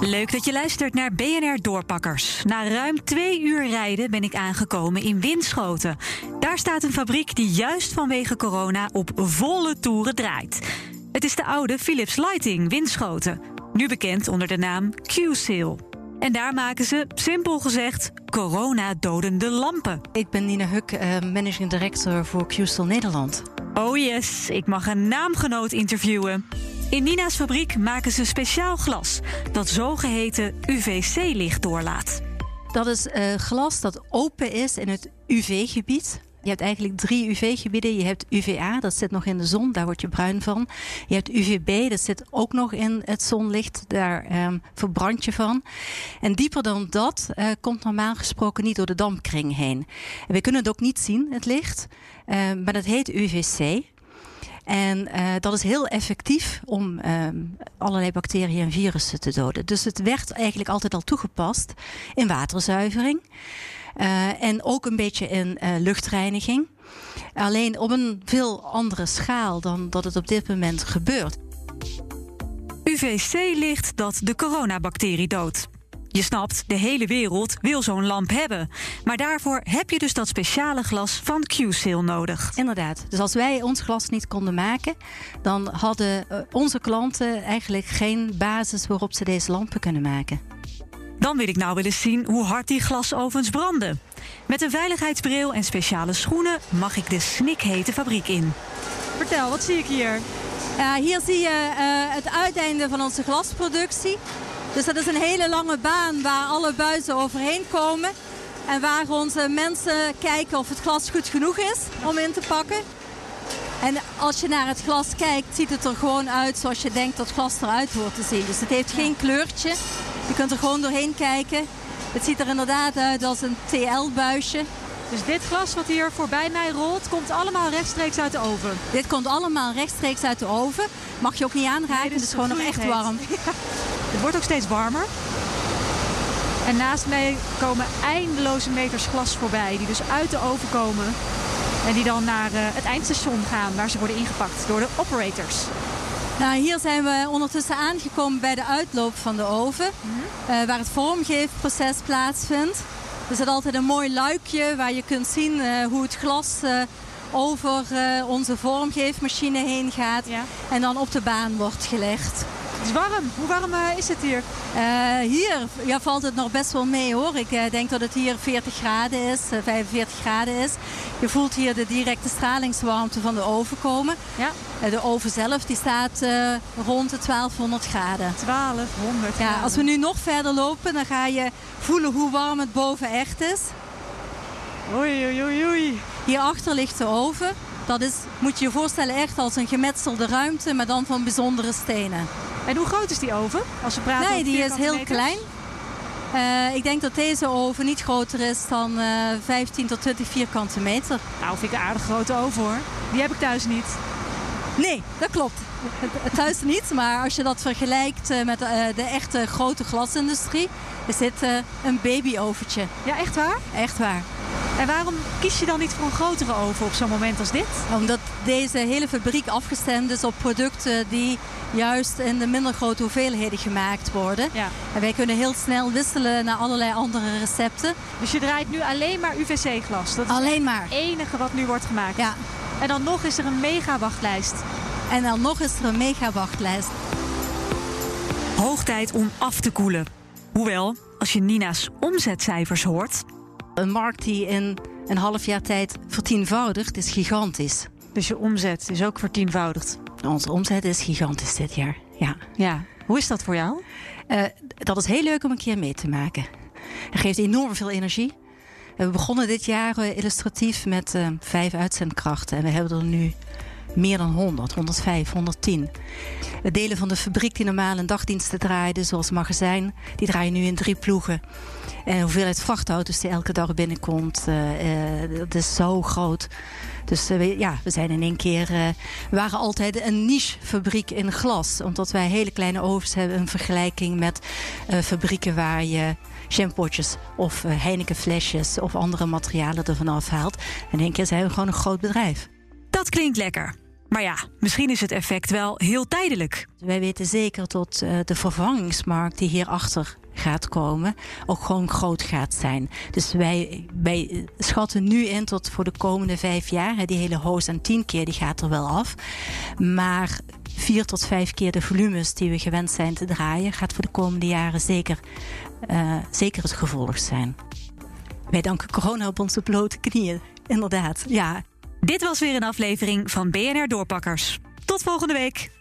Leuk dat je luistert naar BNR Doorpakkers. Na ruim twee uur rijden ben ik aangekomen in Winschoten. Daar staat een fabriek die juist vanwege corona op volle toeren draait. Het is de oude Philips Lighting Winschoten, nu bekend onder de naam Q-Seal. En daar maken ze, simpel gezegd, corona-dodende lampen. Ik ben Nina Huk, eh, managing director voor Q-Seal Nederland. Oh yes, ik mag een naamgenoot interviewen. In Nina's fabriek maken ze speciaal glas dat zogeheten UVC-licht doorlaat. Dat is uh, glas dat open is in het UV-gebied. Je hebt eigenlijk drie UV-gebieden. Je hebt UVA, dat zit nog in de zon, daar word je bruin van. Je hebt UVB, dat zit ook nog in het zonlicht, daar um, verbrand je van. En dieper dan dat uh, komt normaal gesproken niet door de dampkring heen. En we kunnen het ook niet zien, het licht, uh, maar dat heet UVC. En uh, dat is heel effectief om um, allerlei bacteriën en virussen te doden. Dus het werd eigenlijk altijd al toegepast in waterzuivering. Uh, en ook een beetje in uh, luchtreiniging. Alleen op een veel andere schaal dan dat het op dit moment gebeurt. UVC-licht dat de coronabacterie doodt. Je snapt, de hele wereld wil zo'n lamp hebben. Maar daarvoor heb je dus dat speciale glas van Q-Seal nodig. Inderdaad. Dus als wij ons glas niet konden maken, dan hadden onze klanten eigenlijk geen basis waarop ze deze lampen kunnen maken. Dan wil ik nou willen zien hoe hard die glasovens branden. Met een veiligheidsbril en speciale schoenen mag ik de snikhete fabriek in. Vertel, wat zie ik hier? Uh, hier zie je uh, het uiteinde van onze glasproductie. Dus dat is een hele lange baan waar alle buizen overheen komen. En waar onze mensen kijken of het glas goed genoeg is om in te pakken. En als je naar het glas kijkt, ziet het er gewoon uit zoals je denkt dat glas eruit hoort te zien. Dus het heeft geen kleurtje. Je kunt er gewoon doorheen kijken. Het ziet er inderdaad uit als een TL-buisje. Dus dit glas wat hier voorbij mij rolt, komt allemaal rechtstreeks uit de oven? Dit komt allemaal rechtstreeks uit de oven. Mag je ook niet aanraken, nee, het is gewoon nog echt warm. Ja. Het wordt ook steeds warmer. En naast mij komen eindeloze meters glas voorbij, die dus uit de oven komen. En die dan naar uh, het eindstation gaan, waar ze worden ingepakt door de operators. Nou, hier zijn we ondertussen aangekomen bij de uitloop van de oven, mm-hmm. uh, waar het vormgeefproces plaatsvindt. Er zit altijd een mooi luikje waar je kunt zien uh, hoe het glas over onze vormgeefmachine heen gaat ja. en dan op de baan wordt gelegd. Het is warm. Hoe warm uh, is het hier? Uh, hier ja, valt het nog best wel mee hoor. Ik uh, denk dat het hier 40 graden is, 45 graden is. Je voelt hier de directe stralingswarmte van de oven komen. Ja. de oven zelf die staat rond de 1200 graden. 1200 graden. Ja, als we nu nog verder lopen, dan ga je voelen hoe warm het boven echt is. Oei, oei, oei, oei. Hierachter ligt de oven. Dat is, moet je je voorstellen, echt als een gemetselde ruimte, maar dan van bijzondere stenen. En hoe groot is die oven? Als we praten nee, die is heel meters? klein. Uh, ik denk dat deze oven niet groter is dan uh, 15 tot 20 vierkante meter. Nou, vind ik een aardig grote oven hoor. Die heb ik thuis niet. Nee, dat klopt. Thuis niet, maar als je dat vergelijkt uh, met de echte grote glasindustrie, is dit een babyoventje. Ja, echt waar? Echt waar. En waarom kies je dan niet voor een grotere oven op zo'n moment als dit? Omdat deze hele fabriek afgestemd is op producten die juist in de minder grote hoeveelheden gemaakt worden. Ja. En wij kunnen heel snel wisselen naar allerlei andere recepten. Dus je draait nu alleen maar UVC-glas? Dat is alleen maar. het enige wat nu wordt gemaakt? Ja. En dan nog is er een mega wachtlijst? En dan nog is er een mega wachtlijst. Hoog tijd om af te koelen. Hoewel, als je Nina's omzetcijfers hoort... Een markt die in een half jaar tijd vertienvoudigt is gigantisch. Dus je omzet is ook vertienvoudigd? Onze omzet is gigantisch dit jaar, ja. ja. Hoe is dat voor jou? Uh, dat is heel leuk om een keer mee te maken. Het geeft enorm veel energie. We begonnen dit jaar uh, illustratief met uh, vijf uitzendkrachten. En we hebben er nu meer dan 100, 105, 110. De delen van de fabriek die normaal een dagdiensten draaiden, zoals magazijn, die draaien nu in drie ploegen. En de hoeveelheid vrachtauto's die elke dag binnenkomt, uh, uh, dat is zo groot. Dus we, ja, we zijn in één keer. we waren altijd een nichefabriek in glas. Omdat wij hele kleine ovens hebben in vergelijking met fabrieken waar je shampootjes of Heineken flesjes of andere materialen ervan afhaalt. En in één keer zijn we gewoon een groot bedrijf. Dat klinkt lekker. Maar ja, misschien is het effect wel heel tijdelijk. Wij weten zeker dat uh, de vervangingsmarkt die hierachter gaat komen, ook gewoon groot gaat zijn. Dus wij, schatten nu in tot voor de komende vijf jaar, die hele hoos en tien keer, die gaat er wel af. Maar vier tot vijf keer de volumes die we gewend zijn te draaien, gaat voor de komende jaren zeker, uh, zeker het gevolg zijn. Wij danken corona op onze blote knieën. Inderdaad, ja. Dit was weer een aflevering van BNR Doorpakkers. Tot volgende week.